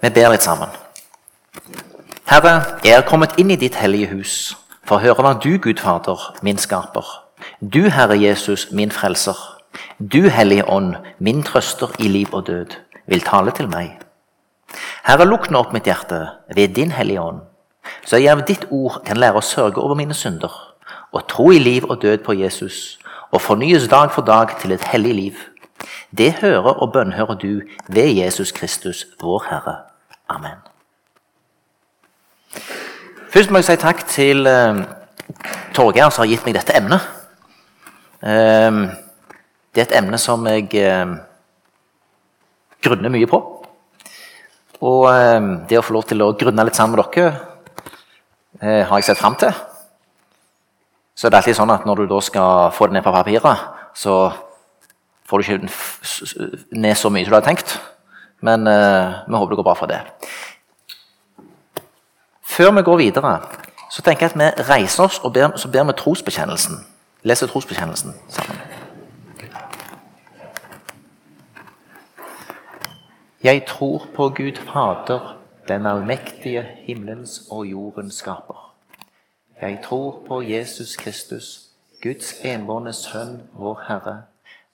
Vi ber litt sammen. Herre, jeg er kommet inn i ditt hellige hus for å høre hva du, Gud Fader, min skaper. Du, Herre Jesus, min frelser. Du, Hellige Ånd, min trøster i liv og død, vil tale til meg. Herre, lukk nå opp mitt hjerte ved din Hellige Ånd, så jeg av ditt ord kan lære å sørge over mine synder, og tro i liv og død på Jesus, og fornyes dag for dag til et hellig liv. Det hører og bønnhører du ved Jesus Kristus, vår Herre. Amen. Først må jeg si takk til uh, Torgeir som har gitt meg dette emnet. Uh, det er et emne som jeg uh, grunner mye på. Og det å få lov til å grunne litt sammen med dere har jeg sett fram til. Så det er alltid sånn at når du da skal få det ned på papiret, så får du ikke ned så mye som du har tenkt. Men vi håper det går bra for det. Før vi går videre, så tenker jeg at vi reiser oss og ber, så ber vi trosbekjennelsen. Leser trosbekjennelsen sammen. Jeg tror på Gud Fader, den allmektige himmelens og jordens skaper. Jeg tror på Jesus Kristus, Guds enbårne Sønn, vår Herre,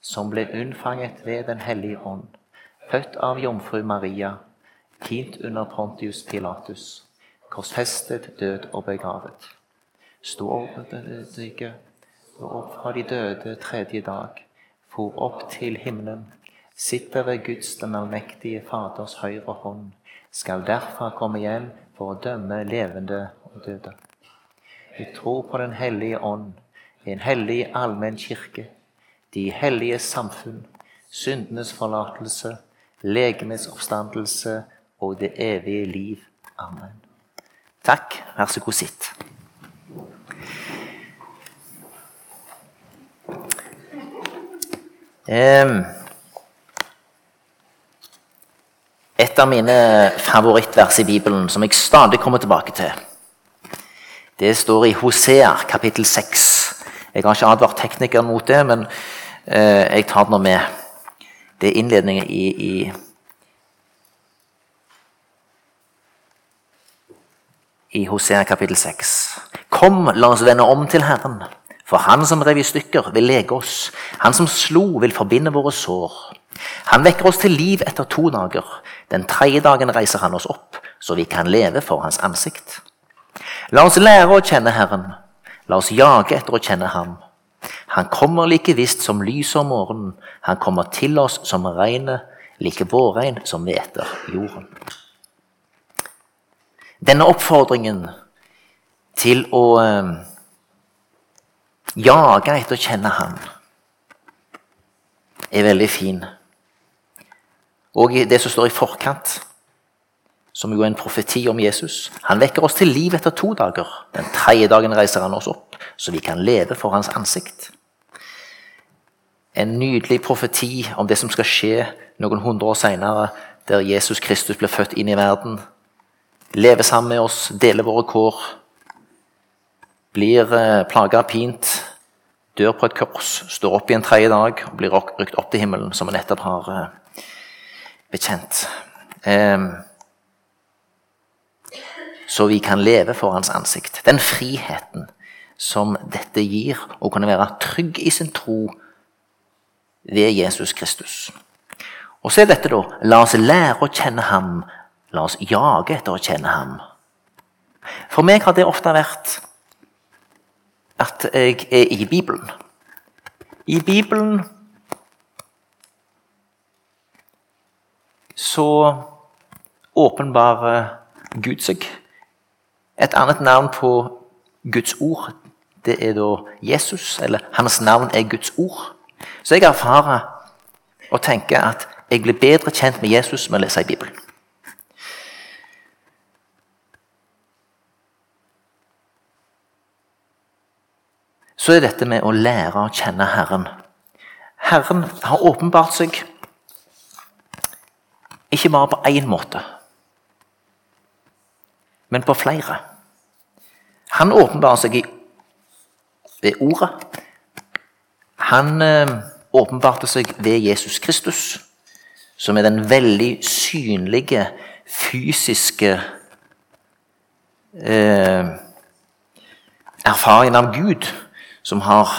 som ble unnfanget ved Den hellige ånd, født av jomfru Maria, tint under Pontius Pilatus korsfestet, død og begravet. Sto opp fra de døde tredje dag, for opp til himmelen, sitter ved Guds den allmektige Faders høyre hånd, skal derfra komme hjem for å dømme levende og døde. Vi tror på Den hellige ånd, en hellig allmenn kirke, de hellige samfunn, syndenes forlatelse, legemets oppstandelse og det evige liv. Amen. Takk. Vær så god, sitt. Et av mine favorittvers i Bibelen, som jeg stadig kommer tilbake til, det står i Hosea kapittel 6. Jeg har ikke advart teknikeren mot det, men eh, jeg tar det nå med. Det er innledningen i, i i Hosea kapittel 6. Kom, la oss vende om til Herren. For Han som rev i stykker, vil lege oss. Han som slo, vil forbinde våre sår. Han vekker oss til liv etter to dager. Den tredje dagen reiser han oss opp, så vi kan leve for hans ansikt. La oss lære å kjenne Herren. La oss jage etter å kjenne Ham. Han kommer like visst som lyset om morgenen. Han kommer til oss som regnet, like vårregn som hveter jorden. Denne oppfordringen til å eh, jage etter å kjenne Han er veldig fin. Og det som står i forkant, som jo er en profeti om Jesus Han vekker oss til liv etter to dager. Den tredje dagen reiser han oss opp, så vi kan leve for hans ansikt. En nydelig profeti om det som skal skje noen hundre år seinere, der Jesus Kristus blir født inn i verden lever sammen med oss, deler våre kår, blir eh, plaga pint, dør på et kors, står opp i en tredje dag og blir rykt opp til himmelen, som vi nettopp har eh, bekjent. Så vi kan leve for hans ansikt. Den friheten som dette gir, å kunne være trygg i sin tro ved Jesus Kristus. Og så er dette, da La oss lære å kjenne ham La oss jage etter å kjenne ham. For meg har det ofte vært at jeg er i Bibelen. I Bibelen så åpenbarer Gud seg. Et annet navn på Guds ord, det er da Jesus, eller hans navn er Guds ord. Så jeg erfarer og tenker at jeg blir bedre kjent med Jesus med å lese i Bibelen. så er dette med å lære å kjenne Herren. Herren har åpenbart seg ikke bare på én måte, men på flere. Han åpenbarer seg ved Ordet. Han eh, åpenbarte seg ved Jesus Kristus, som er den veldig synlige fysiske eh, erfaringen av Gud som har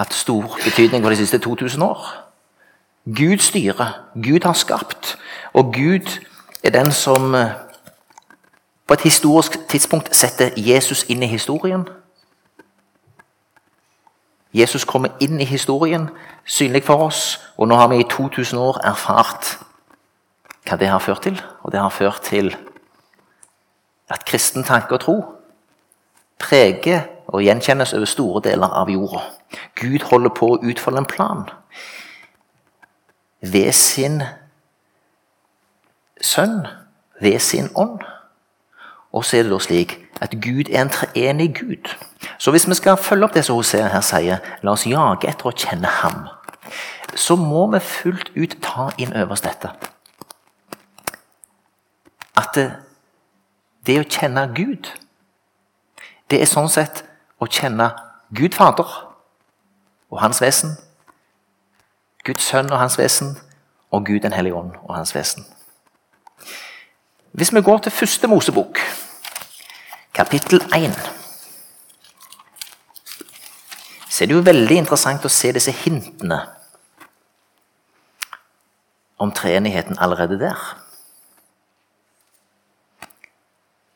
hatt stor betydning for de siste 2000 år. Gud styrer, Gud har skapt, og Gud er den som eh, på et historisk tidspunkt setter Jesus inn i historien. Jesus kommer inn i historien, synlig for oss, og nå har vi i 2000 år erfart hva det har ført til. Og det har ført til at kristen tanke og tro preger og gjenkjennes over store deler av jorda. Gud holder på å utfolde en plan ved sin sønn, ved sin ånd. Og så er det da slik at Gud er en treenig Gud. Så hvis vi skal følge opp det som Hosea her sier, la oss jage etter å kjenne ham, så må vi fullt ut ta inn over dette. At det, det å kjenne Gud, det er sånn sett å kjenne Gud Fader og Hans vesen, Guds Sønn og Hans vesen, og Gud den hellige ånd og Hans vesen. Hvis vi går til første Mosebok, kapittel 1 så er det jo veldig interessant å se disse hintene om treenigheten allerede der.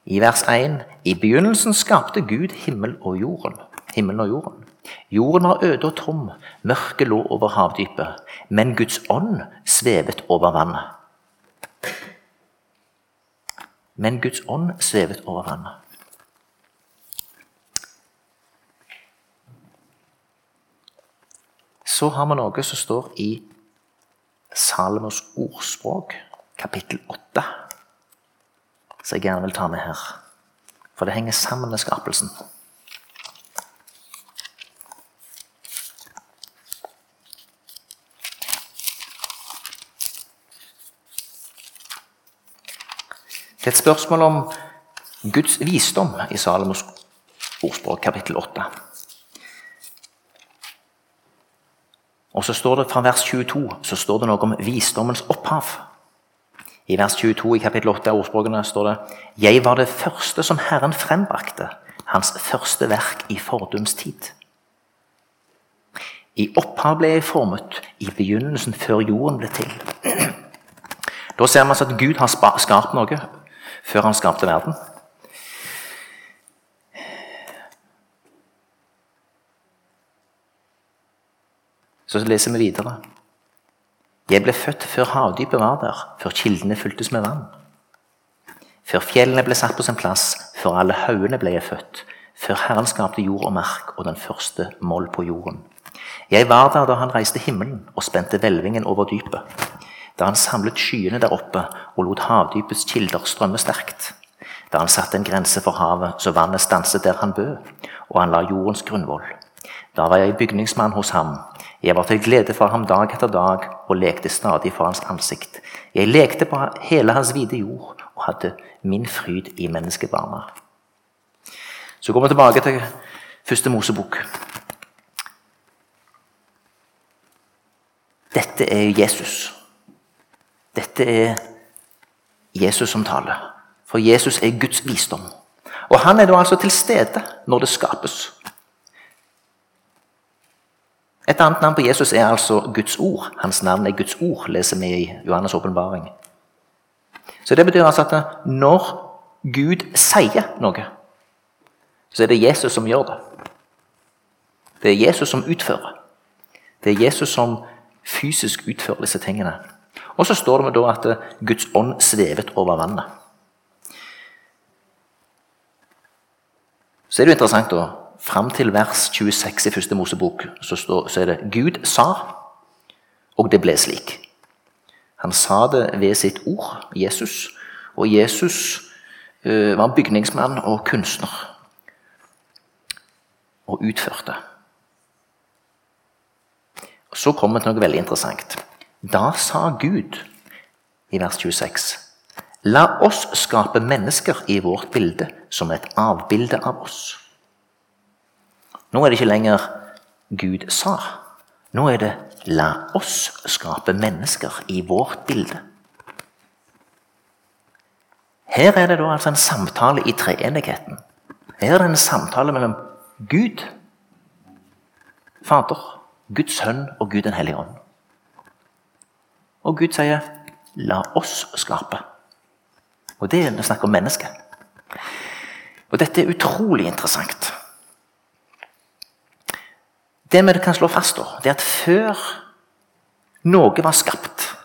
I vers 1.: I begynnelsen skapte Gud himmel og jorden. himmelen og jorden. Jorden var øde og tom, mørket lå over havdypet, men Guds ånd svevet over vannet. Men Guds ånd svevet over vannet. Så har vi noe som står i Salmos ordspråk, kapittel 8, som jeg gjerne vil ta med her. For det henger sammen med skapelsen. Det er et spørsmål om Guds visdom i Salomos ordspråk, kapittel 8. Og så står det Fra vers 22 så står det noe om visdommens opphav. I vers 22 i kapittel 8 av ordspråkene står det Jeg var det første som Herren frembrakte, hans første verk i fordums tid. I opphav ble jeg formet, i begynnelsen før jorden ble til. Da ser man at Gud har skapt noe før han skapte verden. Så leser vi videre. Jeg ble født før havdypet var der, før kildene fyltes med vann. Før fjellene ble satt på sin plass, før alle haugene ble jeg født. Før Herren skapte jord og mark og den første moll på jorden. Jeg var der da han reiste himmelen og spente hvelvingen over dypet da han samlet skyene der oppe og lot havdypets kilder strømme sterkt. Da han satte en grense for havet, så vannet stanset der han bød, og han la jordens grunnvoll. Da var jeg bygningsmann hos ham. Jeg var til glede for ham dag etter dag og lekte stadig for hans ansikt. Jeg lekte på hele hans vide jord og hadde min fryd i menneskebarna. Så går vi tilbake til første Mosebok. Dette er Jesus. Dette er Jesus som taler. For Jesus er Guds visdom. Og han er da altså til stede når det skapes. Et annet navn på Jesus er altså Guds ord. Hans navn er Guds ord, leser vi i Johannes' åpenbaring. Så det betyr altså at når Gud sier noe, så er det Jesus som gjør det. Det er Jesus som utfører. Det er Jesus som fysisk utfører disse tingene. Og så står det da at Guds ånd svevet over vannet. Så er det jo interessant, da. Fram til vers 26 i første Mosebok så, står, så er det Gud sa, og det ble slik. Han sa det ved sitt ord, Jesus. Og Jesus uh, var bygningsmann og kunstner. Og utførte. Så kommer det noe veldig interessant. Da sa Gud i vers 26.: La oss skape mennesker i vårt bilde som et avbilde av oss. Nå er det ikke lenger Gud sa. Nå er det La oss skape mennesker i vårt bilde. Her er det da altså en samtale i treenigheten. Her er det en samtale mellom Gud, Fader, Guds sønn og Gud den hellige ånd. Og Gud sier 'la oss skape'. Og det er når vi snakker om mennesket. Og dette er utrolig interessant. Det vi kan slå fast, da, det er at før noe var skapt,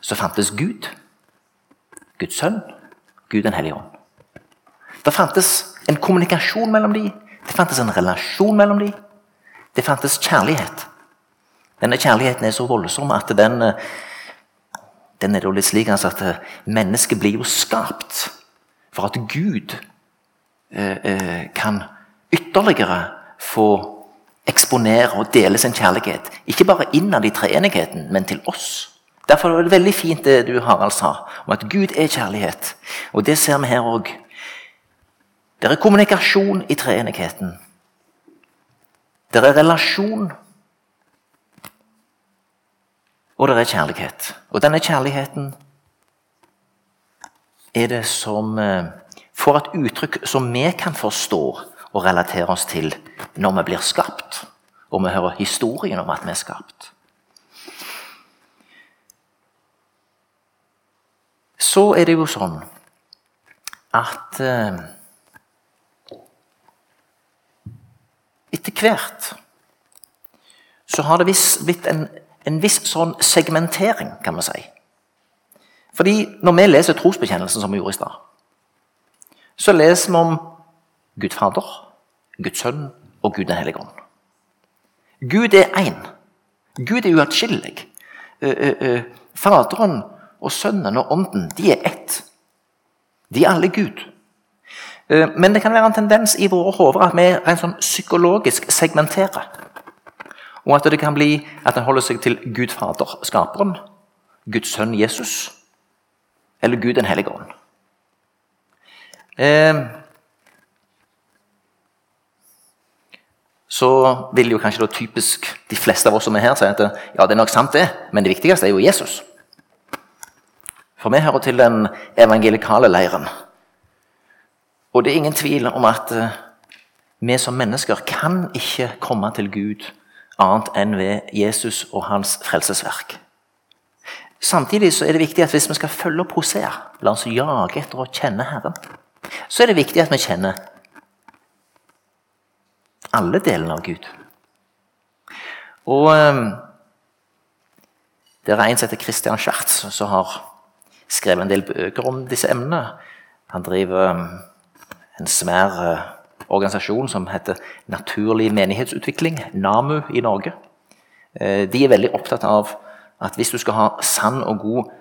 så fantes Gud, Guds sønn, Gud den hellige ånd. Det fantes en kommunikasjon mellom dem, det fantes en relasjon mellom dem. Det fantes kjærlighet. Denne kjærligheten er så voldsom at den, den er litt slik altså at mennesket blir jo skapt for at Gud eh, eh, kan ytterligere få eksponere og dele sin kjærlighet. Ikke bare innad i treenigheten, men til oss. Derfor er det veldig fint det du Harald sa, om at Gud er kjærlighet. Og det ser vi her òg. Det er kommunikasjon i treenigheten. Det er relasjon. Og det er kjærlighet. Og denne kjærligheten er det som eh, får et uttrykk som vi kan forstå og relatere oss til når vi blir skapt, og vi hører historien om at vi er skapt. Så er det jo sånn at eh, etter hvert så har det blitt en, en viss sånn segmentering, kan vi si. Fordi når vi leser trosbekjennelsen, som vi gjorde i stad, så leser vi om Gud Fader, Guds Sønn og Gud den hellige ånd. Gud er én. Gud er uatskillelig. Faderen og Sønnen og Ånden, de er ett. De er alle Gud. Eh, men det kan være en tendens i våre hoder at vi rent sånn psykologisk segmenterer. Og at det kan bli at en holder seg til Gud Fader, skaperen, Guds sønn Jesus eller Gud den hellige ånd. Eh, så vil jo kanskje da typisk de fleste av oss som er her, si at ja, det er nok sant, det, men det viktigste er jo Jesus. For vi hører til den evangelikale leiren. Og det er ingen tvil om at uh, vi som mennesker kan ikke komme til Gud annet enn ved Jesus og hans frelsesverk. Samtidig så er det viktig at hvis vi skal følge opp Hosea, la oss jage etter å kjenne Herren, så er det viktig at vi kjenner alle delene av Gud. Og um, Det er en som heter Christian Schartz, som har skrevet en del bøker om disse emnene. Han driver um, en svær uh, organisasjon som heter Naturlig menighetsutvikling, NAMU, i Norge. Uh, de er veldig opptatt av at hvis du skal ha sann og god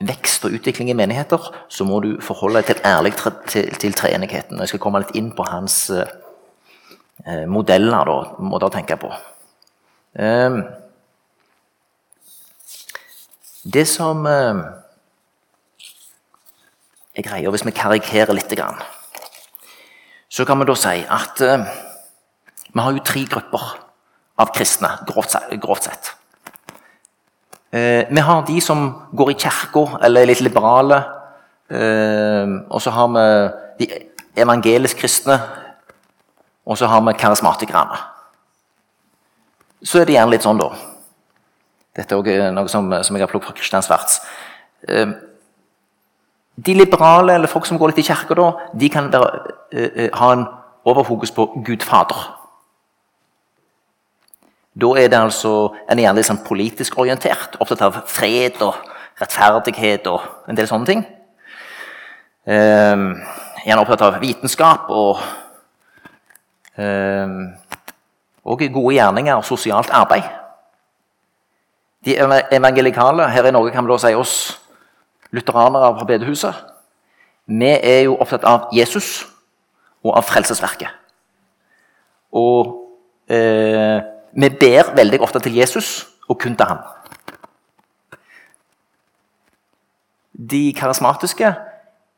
vekst og utvikling i menigheter, så må du forholde deg til ærlig til, til treenigheten. Jeg skal komme litt inn på hans eh, modeller, da, måter å tenke på. Um, det som uh, er greia, hvis vi karikerer litt grann, så kan vi da si at uh, vi har jo tre grupper av kristne, grovt, sett. Uh, vi har de som går i kirka, eller er litt liberale. Uh, og så har vi de evangelisk kristne. Og så har vi karismatikerne. Så er det gjerne litt sånn, da. Dette er også noe som, som jeg har plukket fra Kristian Svarts. Uh, de liberale, eller folk som går litt i kirka, de kan være, uh, ha en overfokus på Gud Fader. Da er det altså en gjerne litt sånn politisk orientert, opptatt av fred og rettferdighet og en del sånne ting. Um, gjerne opptatt av vitenskap og um, og gode gjerninger og sosialt arbeid. De evangelikale her i Norge kan vi da si oss lutheranere på bedehuset, vi er jo opptatt av Jesus og av frelsesverket. Og eh, vi ber veldig ofte til Jesus, og kun til ham. De karismatiske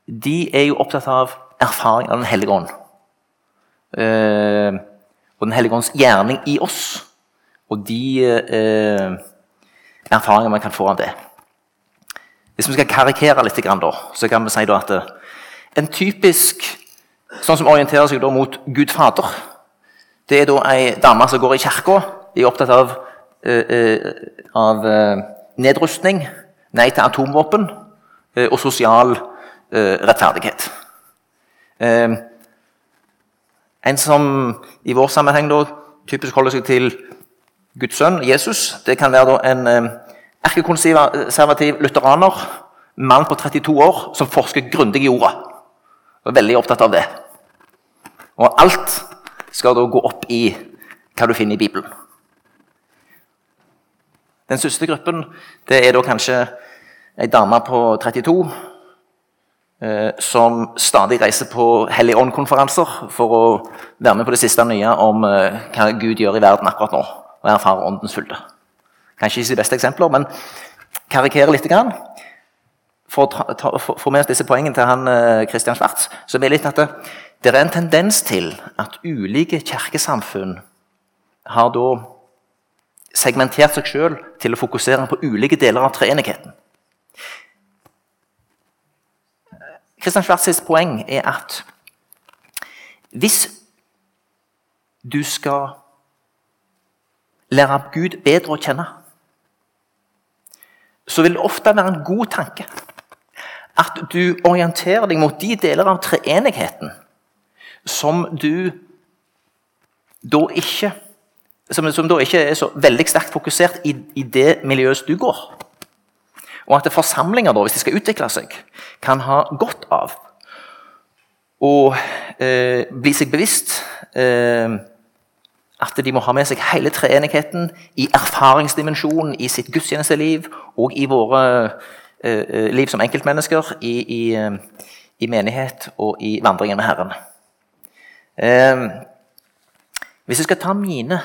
de er jo opptatt av erfaring av Den hellige ånd. Eh, og Den hellige ånds gjerning i oss. Og de eh, erfaringer man kan få av det. Hvis vi skal karikere litt, så kan vi si at En typisk sånn som orienterer seg mot Gud Fader, det er da ei dame som går i kirka. Er opptatt av, uh, uh, av nedrustning, nei til atomvåpen og sosial rettferdighet. en som i vår sammenheng da typisk holder seg til Guds sønn, Jesus. Det kan være en eh, erkekonservativ lutheraner, mann på 32 år, som forsker grundig i jorda. Og er veldig opptatt av det. Og alt skal da gå opp i hva du finner i Bibelen. Den siste gruppen det er da kanskje ei dame på 32 eh, som stadig reiser på Hellig Ånd-konferanser for å være med på det siste nye om eh, hva Gud gjør i verden akkurat nå og erfare åndens fylde. Kanskje ikke de beste eksempler, men karikerer litt. Grann. For å få med oss disse poengene til han eh, Schwartz, så er litt at det, det er en tendens til at ulike kirkesamfunn har da segmentert seg sjøl til å fokusere på ulike deler av treenigheten. Kristian Schwartz' poeng er at hvis du skal lære Gud bedre å kjenne, så vil det ofte være en god tanke at du orienterer deg mot de deler av treenigheten som du da ikke som, som, da ikke er så veldig sterkt fokusert i, i det miljøet du går. Og at forsamlinger, da, hvis de skal utvikle seg, kan ha godt av å eh, bli seg bevisst eh, at de må ha med seg hele treenigheten i erfaringsdimensjonen i sitt gudstjenesteliv og i våre uh, liv som enkeltmennesker, i, i, uh, i, menighet og i vandringen med Herren. Uh, hvis jeg skal ta mine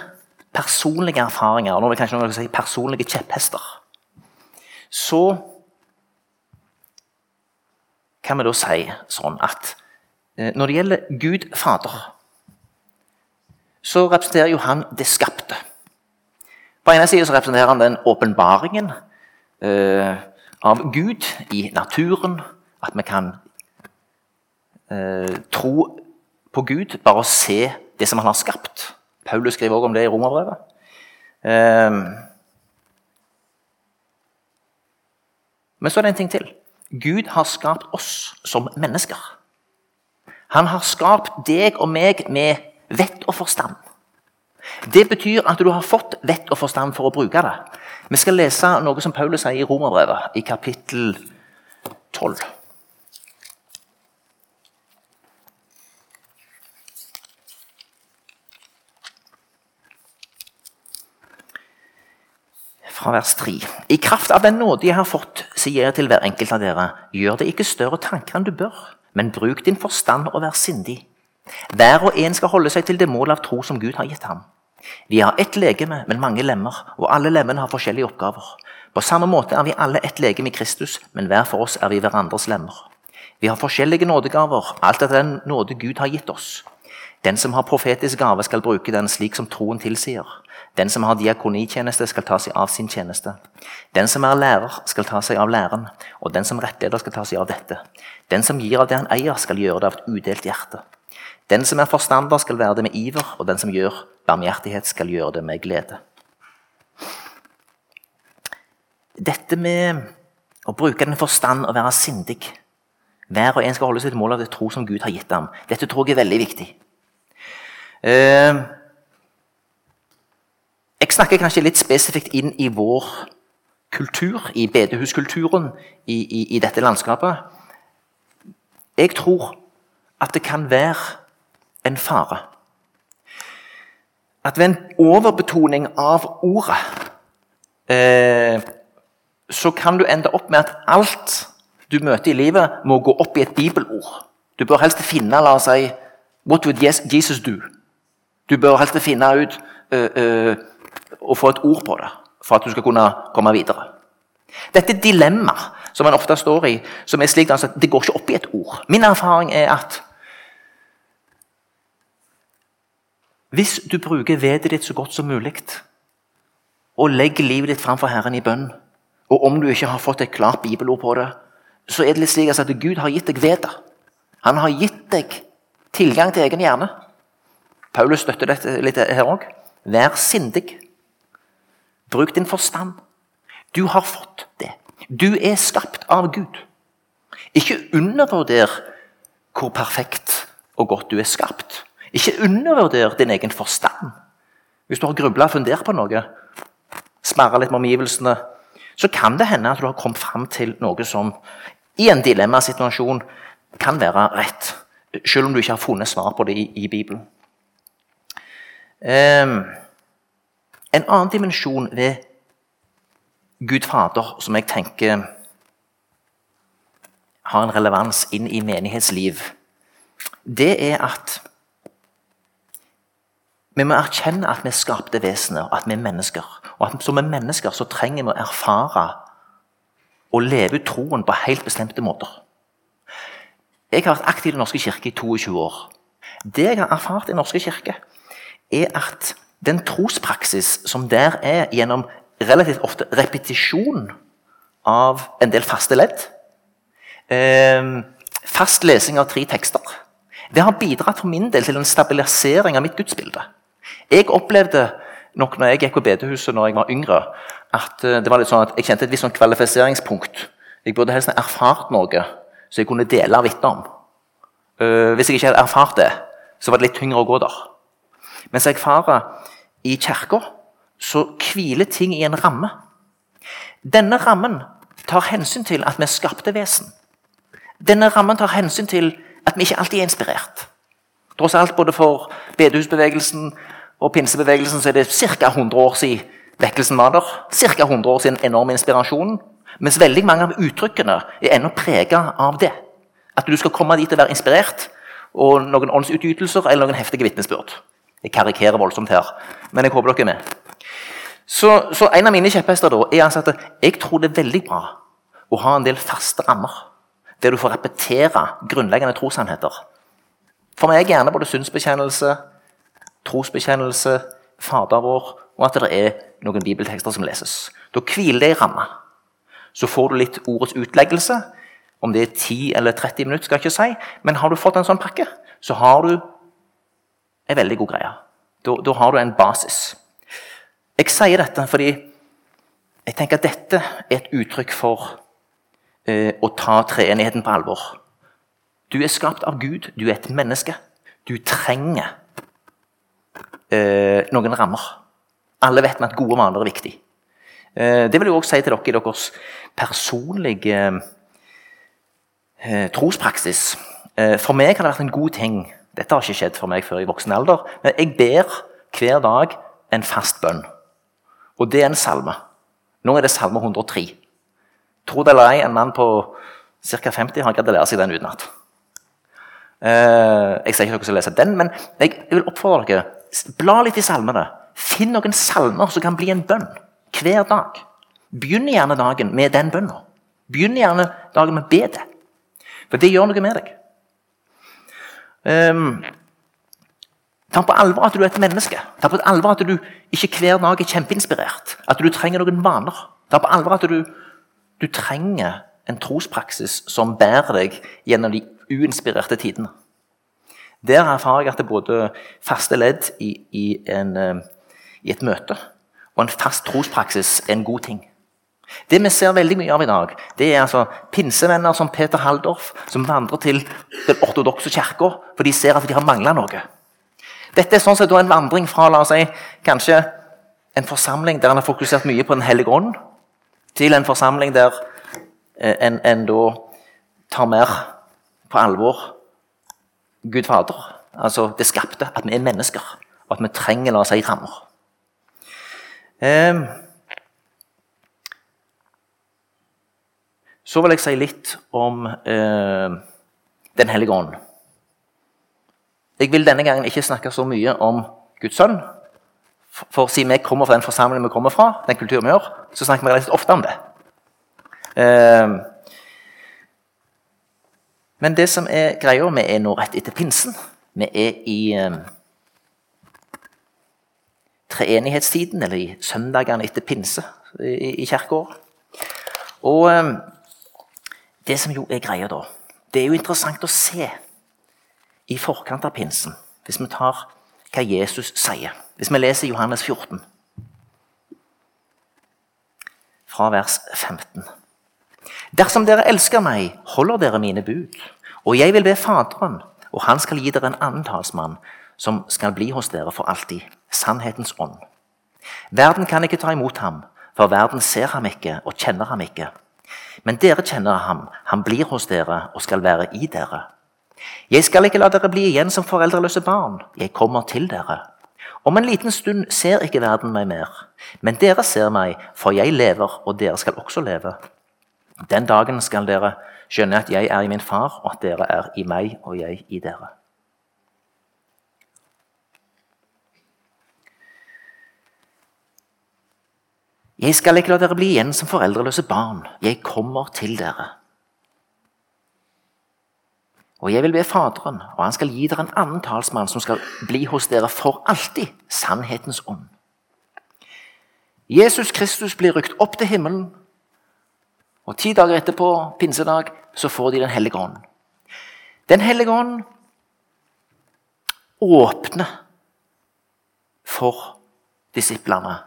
personlige erfaringer, og nå er det kanskje noen si personlige kjepphester, så kan vi da si sånn at når det gjelder Gud Fader så representerer jo han det skapte. På ene siden representerer han den åpenbaringen eh, av Gud i naturen. At vi kan eh, tro på Gud, bare å se det som han har skapt. Paulus skriver også om det i Romerbrevet. Eh, men så er det en ting til. Gud har skapt oss som mennesker. Han har skapt deg og meg med vett og forstand. Det betyr at du har fått vett og forstand for å bruke det. Vi skal lese noe som Paulus sier i Romerbrevet, i kapittel 12. Fra vers 3. I kraft av den nåde jeg har fått, sier jeg til hver enkelt av dere, gjør det ikke større tanker enn du bør, men bruk din forstand og vær sindig. Hver og en skal holde seg til det mål av tro som Gud har gitt ham. Vi har ett legeme, men mange lemmer, og alle lemmene har forskjellige oppgaver. På samme måte er vi alle ett legeme i Kristus, men hver for oss er vi hverandres lemmer. Vi har forskjellige nådegaver, alt etter den nåde Gud har gitt oss. Den som har profetisk gave, skal bruke den slik som troen tilsier. Den som har diakonitjeneste, skal ta seg av sin tjeneste. Den som er lærer, skal ta seg av læren, og den som rettleder, skal ta seg av dette. Den som gir av det han eier, skal gjøre det av et udelt hjerte. Den som er forstander, skal være det med iver, og den som gjør barmhjertighet, skal gjøre det med glede. Dette med å bruke den forstand og være sindig Hver og en skal holde sitt mål av det tro som Gud har gitt ham. Dette tror jeg er veldig viktig. Eh, jeg snakker kanskje litt spesifikt inn i vår kultur, i bedehuskulturen i, i, i dette landskapet. Jeg tror at det kan være en fare. At ved en overbetoning av ordet eh, så kan du ende opp med at alt du møter i livet, må gå opp i et bibelord. Du bør helst finne la oss si, What would Jesus do? Du bør helst finne ut uh, uh, og få et ord på det for at du skal kunne komme videre. Dette dilemmaet som man ofte står i, som er slik altså, at det går ikke opp i et ord. Min erfaring er at Hvis du bruker vedet ditt så godt som mulig, og legger livet ditt framfor Herren i bønn, og om du ikke har fått et klart bibelord på det, så er det litt slik at Gud har gitt deg vedet. Han har gitt deg tilgang til egen hjerne. Paulus støtter dette litt her òg. Vær sindig. Bruk din forstand. Du har fått det. Du er skapt av Gud. Ikke undervurder hvor perfekt og godt du er skapt. Ikke undervurder din egen forstand. Hvis du har grubla og fundert på noe, smarra litt med omgivelsene, så kan det hende at du har kommet fram til noe som i en dilemmasituasjon kan være rett. Selv om du ikke har funnet svar på det i, i Bibelen. Um, en annen dimensjon ved Gud Fader som jeg tenker har en relevans inn i menighetsliv, det er at vi må erkjenne at vi er skapte vesener, at vi er mennesker. Og at som er mennesker så trenger vi å erfare og leve ut troen på helt bestemte måter. Jeg har vært aktiv i Den norske kirke i 22 år. Det jeg har erfart i Den norske kirke, er at den trospraksis som der er gjennom relativt ofte repetisjon av en del faste ledd eh, Fast lesing av tre tekster. Det har bidratt for min del til en stabilisering av mitt gudsbilde. Jeg opplevde nok når jeg gikk på bedehuset når jeg var yngre, at eh, det var litt sånn at jeg kjente et visst sånn kvalifiseringspunkt. Jeg burde helst ha erfart noe som jeg kunne dele vitner vitne om. Uh, hvis jeg ikke hadde erfart det, så var det litt tyngre å gå der. Mens jeg erfarer i kirka, så hviler ting i en ramme. Denne rammen tar hensyn til at vi er skapte vesen. Denne rammen tar hensyn til at vi ikke alltid er inspirert. Tross alt, både for bedehusbevegelsen og pinsebevegelsen så er det ca. 100 år siden vekkelsen var der. Ca. 100 år siden enorm inspirasjon. Mens veldig mange av uttrykkene er ennå prega av det. At du skal komme dit og være inspirert, og noen åndsutgytelser eller noen heftige vitnesbyrd. Jeg karikerer voldsomt her, men jeg håper dere er med. Så, så En av mine kjepphester da, er altså at jeg tror det er veldig bra å ha en del faste rammer. Der du får repetere grunnleggende trossannheter. For meg er gjerne både synsbekjennelse, trosbekjennelse, Fader vår, og at det er noen bibeltekster som leses. Da hviler det i ramma. Så får du litt ordets utleggelse. Om det er 10 eller 30 minutter, skal jeg ikke si. Men har du fått en sånn pakke, så har du en veldig god greie. Da, da har du en basis. Jeg sier dette fordi jeg tenker at dette er et uttrykk for eh, å ta treenigheten på alvor. Du er skapt av Gud, du er et menneske. Du trenger eh, noen rammer. Alle vet vi at gode vaner er viktig. Eh, det vil jeg også si til dere i deres personlige eh, trospraksis. Eh, for meg har det vært en god ting Dette har ikke skjedd for meg før i voksen alder. Men jeg ber hver dag en fast bønn. Og det er en salme. Nå er det salme 103. Tro det eller ei, en mann på ca. 50 har greid å lære seg den utenat. Jeg sier ikke dere skal lese den, men jeg vil oppfordre dere bla litt i salmene. Finn noen salmer som kan bli en bønn hver dag. Begynn gjerne dagen med den bønna. Begynn gjerne dagen med å be det. For det gjør noe med deg. Um, ta på alvor at du er et menneske. Ta på alvor at du ikke hver dag er kjempeinspirert. At du trenger noen vaner. Ta på alvor at du, du trenger en trospraksis som bærer deg gjennom de uinspirerte tidene. Der erfarer jeg at det er både faste ledd i, i, en, i et møte og en fast trospraksis er en god ting. Det vi ser veldig mye av i dag, det er altså pinsevenner som Peter Haldorf, som vandrer til den ortodokse kirka, for de ser at de har mangla noe. Dette er sånn sett en vandring fra la oss si, kanskje en forsamling der en har fokusert mye på Den hellige ånd, til en forsamling der eh, en, en da tar mer på alvor Gud Fader, altså det skapte, at vi er mennesker, og at vi trenger la oss si, rammer. Eh, så vil jeg si litt om eh, Den hellige ånd. Jeg vil denne gangen ikke snakke så mye om Guds sønn. For siden vi kommer fra den forsamlingen vi kommer fra, den kulturen vi gjør, så snakker vi relativt ofte om det. Eh, men det som er greia, vi er nå rett etter pinsen. Vi er i eh, treenighetstiden, eller i søndagene etter pinse i, i kirkeåret. Og eh, det som jo er greia da, det er jo interessant å se i forkant av pinsen, hvis vi tar hva Jesus sier Hvis vi leser Johannes 14, fra vers 15 Dersom dere elsker meg, holder dere mine bud. Og jeg vil be Faderen, og han skal gi dere en annen talsmann, som skal bli hos dere for alltid, sannhetens ånd. Verden kan ikke ta imot ham, for verden ser ham ikke og kjenner ham ikke. Men dere kjenner ham, han blir hos dere og skal være i dere. Jeg skal ikke la dere bli igjen som foreldreløse barn, jeg kommer til dere. Om en liten stund ser ikke verden meg mer, men dere ser meg, for jeg lever, og dere skal også leve. Den dagen skal dere skjønne at jeg er i min far, og at dere er i meg, og jeg i dere. Jeg skal ikke la dere bli igjen som foreldreløse barn. Jeg kommer til dere. Og jeg vil be Faderen, og han skal gi dere en annen talsmann som skal bli hos dere for alltid, sannhetens ånd. Jesus Kristus blir rykt opp til himmelen, og ti dager etterpå, pinsedag, så får de Den hellige ånd. Den hellige ånd åpner for disiplene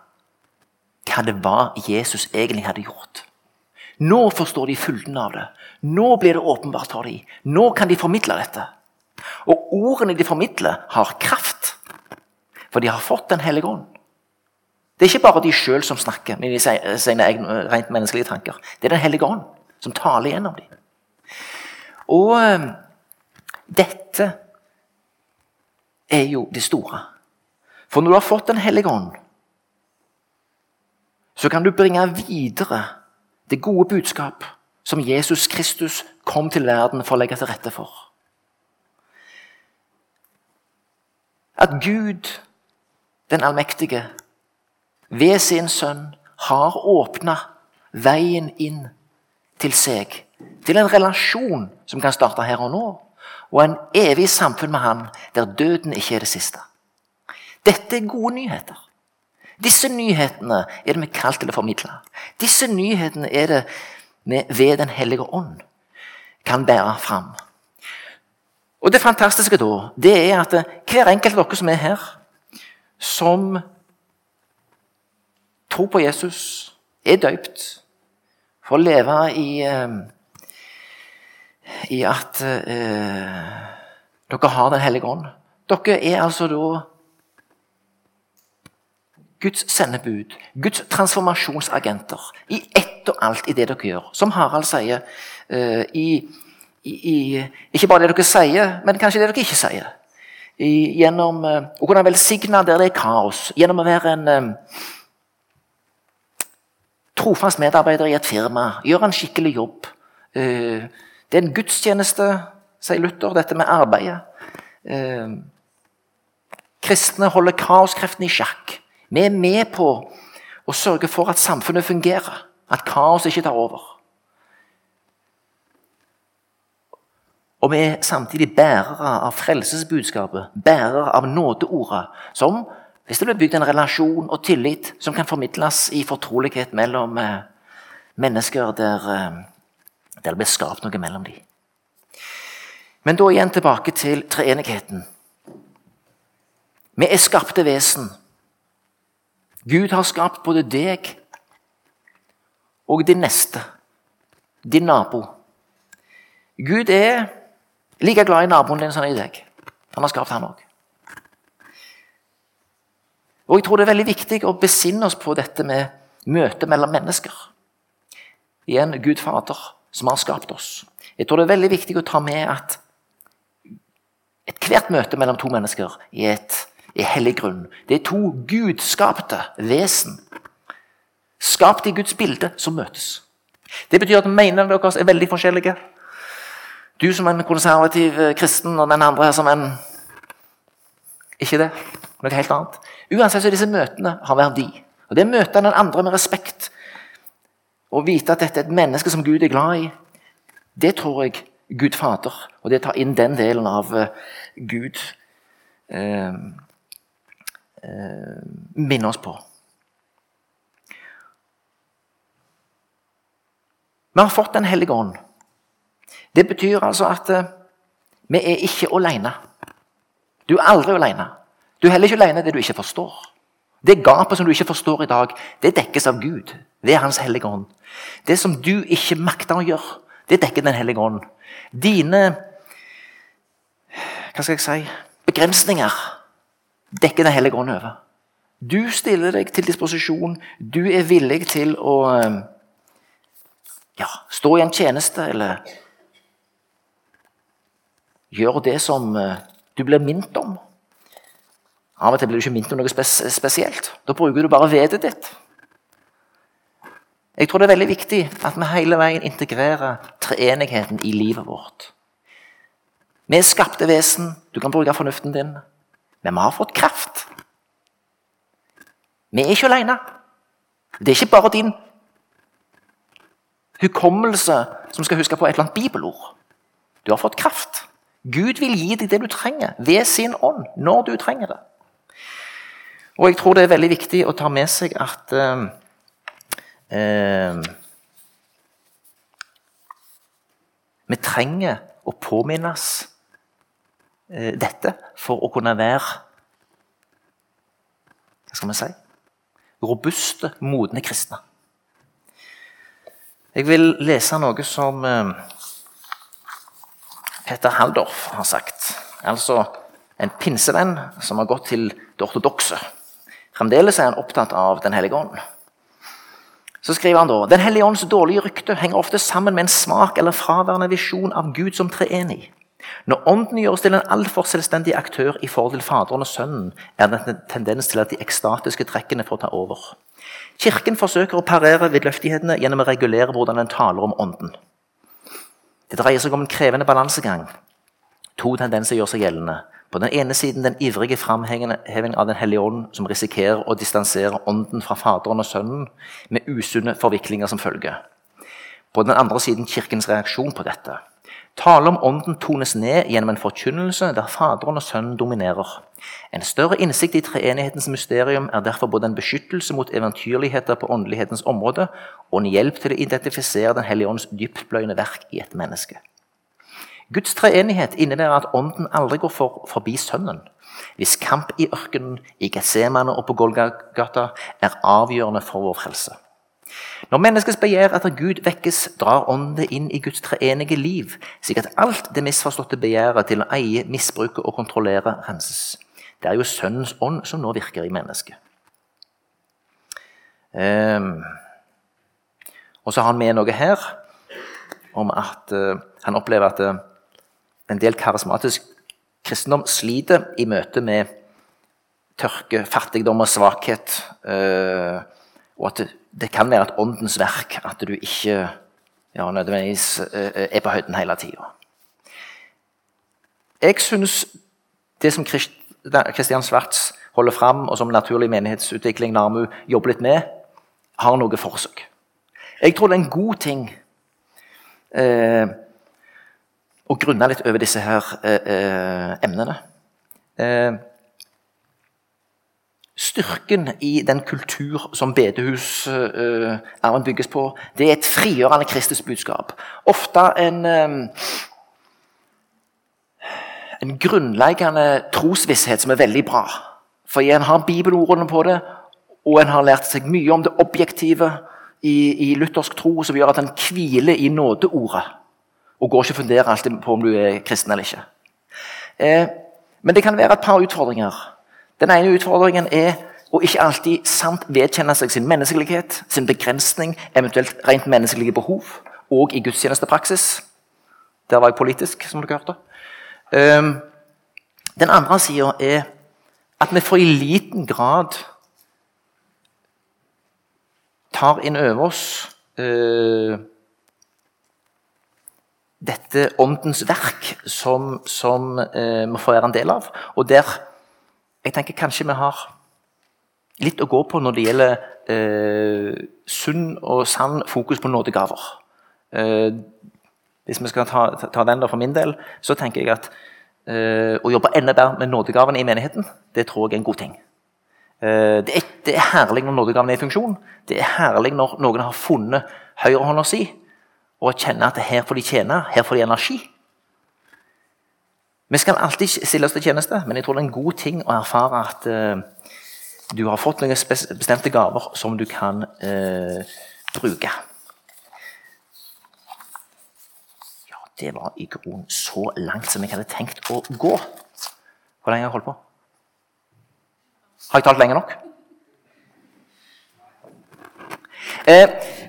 hva det var Jesus egentlig hadde gjort. Nå forstår de fylden av det. Nå blir det åpenbart for dem. Nå kan de formidle dette. Og ordene de formidler, har kraft. For de har fått Den hellige ånd. Det er ikke bare de sjøl som snakker med sine egne rent menneskelige tanker. Det er Den hellige ånd som taler gjennom dem. Og øh, dette er jo det store. For når du har fått Den hellige ånd, så kan du bringe videre det gode budskap som Jesus Kristus kom til verden for å legge til rette for. At Gud, den allmektige, ved sin sønn har åpna veien inn til seg. Til en relasjon som kan starte her og nå, og en evig samfunn med Han der døden ikke er det siste. Dette er gode nyheter. Disse nyhetene er det vi kalt til å formidle. Disse nyhetene er det vi ved Den hellige ånd kan bære fram. Og Det fantastiske da, det er at hver enkelt av dere som er her, som tror på Jesus, er døypt for å leve i, uh, i at eh, dere har Den hellige ånd. Dere er altså da Guds sendebud, Guds transformasjonsagenter i ett og alt i det dere gjør. Som Harald sier eh, i, i, Ikke bare det dere sier, men kanskje det dere ikke sier. Gjennom eh, å kunne velsigne der det er kaos. Gjennom å være en um, trofast medarbeider i et firma. Gjør en skikkelig jobb. Uh, det er en gudstjeneste, sier Luther, dette med arbeidet. kristne holder kaoskreftene i sjakk. Vi er med på å sørge for at samfunnet fungerer, at kaos ikke tar over. Og vi er samtidig bærere av frelsesbudskapet, bærere av nådeordet, som hvis det blir bygd en relasjon og tillit som kan formidles i fortrolighet mellom eh, mennesker eh, der det blir skapt noe mellom dem. Men da igjen tilbake til treenigheten. Vi er skapte vesen Gud har skapt både deg og din neste, din nabo. Gud er like glad i naboen din som i deg. Han har skapt han òg. Og Jeg tror det er veldig viktig å besinne oss på dette med møtet mellom mennesker. Igjen Gud Fader, som har skapt oss. Jeg tror det er veldig viktig å ta med at ethvert møte mellom to mennesker er et i hellig grunn. Det er to gudskapte vesen, skapt i Guds bilde, som møtes. Det betyr at meningene deres er veldig forskjellige. Du som en konservativ eh, kristen, og den andre som en Ikke det. Noe helt annet. Uansett så disse møtene har verdi. Og Det å møte den andre med respekt og vite at dette er et menneske som Gud er glad i, det tror jeg Gud Fader, og det tar inn den delen av uh, Gud eh, eh, minner oss på. Vi har fått Den hellige ånd. Det betyr altså at eh, vi er ikke alene. Du er aldri alene. Du er heller ikke alene det du ikke forstår. Det gapet som du ikke forstår i dag, det dekkes av Gud ved Hans hellige ånd. Det som du ikke makter å gjøre, det dekker Den hellige ånd. Dine hva skal jeg si, begrensninger dekker Den hellige ånd over. Du stiller deg til disposisjon. Du er villig til å ja, stå i en tjeneste eller gjøre det som eh, du blir minnet om. Av og til blir du ikke minnet om noe spes spesielt. Da bruker du bare vedet ditt. Jeg tror det er veldig viktig at vi hele veien integrerer treenigheten i livet vårt. Vi er skapte vesen. Du kan bruke fornuften din. Men vi har fått kraft. Vi er ikke alene. Det er ikke bare din hukommelse som skal huske på et eller annet bibelord. Du har fått kraft. Gud vil gi deg det du trenger, ved sin ånd, når du trenger det. Og jeg tror det er veldig viktig å ta med seg at eh, eh, Vi trenger å påminnes eh, dette for å kunne være Hva skal vi si robuste, modne kristne. Jeg vil lese noe som eh, Peter Haldorf har sagt. Altså en pinsevenn som har gått til det ortodokse. Fremdeles er han opptatt av Den hellige ånd. Så skriver han da Den hellige ånds dårlige rykte henger ofte sammen med en smak eller fraværende visjon av Gud som treenig. Når Ånden gjøres til en altfor selvstendig aktør i forhold til Faderen og Sønnen, er det en tendens til at de ekstatiske trekkene får ta over. Kirken forsøker å parere vidløftighetene gjennom å regulere hvordan den taler om Ånden. Det dreier seg om en krevende balansegang. To tendenser gjør seg gjeldende. På den ene siden den ivrige framheving av Den hellige ånd, som risikerer å distansere Ånden fra Faderen og Sønnen, med usunne forviklinger som følge. På den andre siden Kirkens reaksjon på dette. Tale om Ånden tones ned gjennom en forkynnelse der Faderen og Sønnen dominerer. En større innsikt i treenighetens mysterium er derfor både en beskyttelse mot eventyrligheter på åndelighetens område og en hjelp til å identifisere Den hellige ånds dyptpløyende verk i et menneske. Guds treenighet innebærer at Ånden aldri går for, forbi Sønnen. Hvis kamp i ørkenen, i Getsemane og på Golgata er avgjørende for vår frelse. Når menneskets begjær etter Gud vekkes, drar Ånden inn i Guds treenige liv, slik at alt det misforståtte begjæret til å eie, misbruke og kontrollere renses. Det er jo Sønnens ånd som nå virker i mennesket. Um, og så har han med noe her om at uh, han opplever at uh, en del karismatisk kristendom sliter i møte med tørke, fattigdom og svakhet. Uh, og at det, kan være et åndens verk at du ikke ja, nødvendigvis er på høyden hele tida. Jeg syns det som Kristian Svarts holder fram, og som Naturlig menighetsutvikling NAMU jobber litt med, har noe for seg. Jeg tror det er en god ting eh, å grunne litt over disse her eh, eh emnene. Eh, styrken i den kultur som bedehusarven eh, bygges på, det er et frigjørende kristisk budskap. Ofte en eh, en grunnleggende trosvisshet som er veldig bra. For en har bibelordene på det, og en har lært seg mye om det objektive i, i luthersk tro, som gjør at en hviler i nådeordet. Og går ikke og funderer alltid på om du er kristen eller ikke. Eh, men det kan være et par utfordringer. Den ene utfordringen er å ikke alltid sant vedkjenne seg sin menneskelighet, sin begrensning, eventuelt rent menneskelige behov, og i gudstjenestepraksis. Der var jeg politisk, som dere hørte. Ehm, den andre sida er at vi for i liten grad tar inn over oss uh, dette åndens verk som, som eh, vi får være en del av. Og der jeg tenker kanskje vi har litt å gå på når det gjelder eh, sunn og sann fokus på nådegaver. Eh, hvis vi skal ta, ta den der for min del, så tenker jeg at uh, å jobbe enda bedre med nådegavene i menigheten, det tror jeg er en god ting. Uh, det, er, det, er, herlig når nådegavene er i funksjon. Det er herlig når noen har funnet høyrehånda si og kjenne at her får de tjene, her får de energi. Vi skal alltid stille oss til tjeneste, men jeg tror det er en god ting å erfare at uh, du har fått noen bestemte gaver som du kan uh, bruke. Ja, det var i grunnen så langt som jeg hadde tenkt å gå. Hvor lenge har jeg holdt på? Har jeg talt lenge nok? Eh,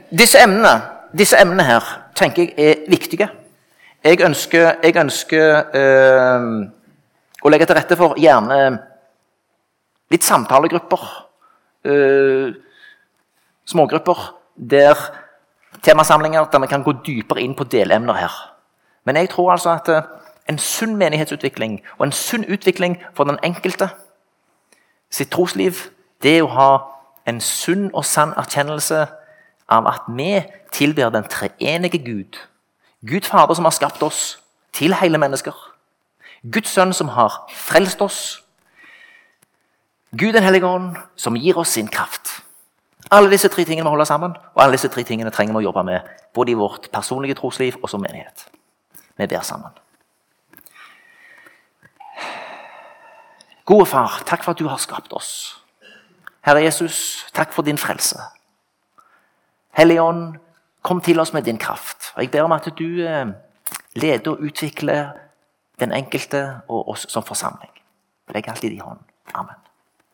disse, emnene, disse emnene her tenker jeg er viktige. Jeg ønsker, jeg ønsker eh, å legge til rette for gjerne litt samtalegrupper. Eh, smågrupper der temasamlinger der vi kan gå dypere inn på delemner her. Men jeg tror altså at øh, en sunn menighetsutvikling og en sunn utvikling for den enkelte sitt trosliv, det er å ha en sunn og sann erkjennelse av at vi tilber den treenige Gud Gud Fader som har skapt oss til hele mennesker. Guds Sønn som har frelst oss. Gud den hellige ånd som gir oss sin kraft. Alle disse tre tingene må holde sammen, og alle disse tre tingene trenger vi å jobbe med både i vårt personlige trosliv og som menighet. Vi ber sammen. Gode Far, takk for at du har skapt oss. Herre Jesus, takk for din frelse. Hellige Ånd, Kom til oss med din kraft. Og Jeg ber om at du eh, leder og utvikler den enkelte og oss som forsamling. Legg alt i din hånd. Amen.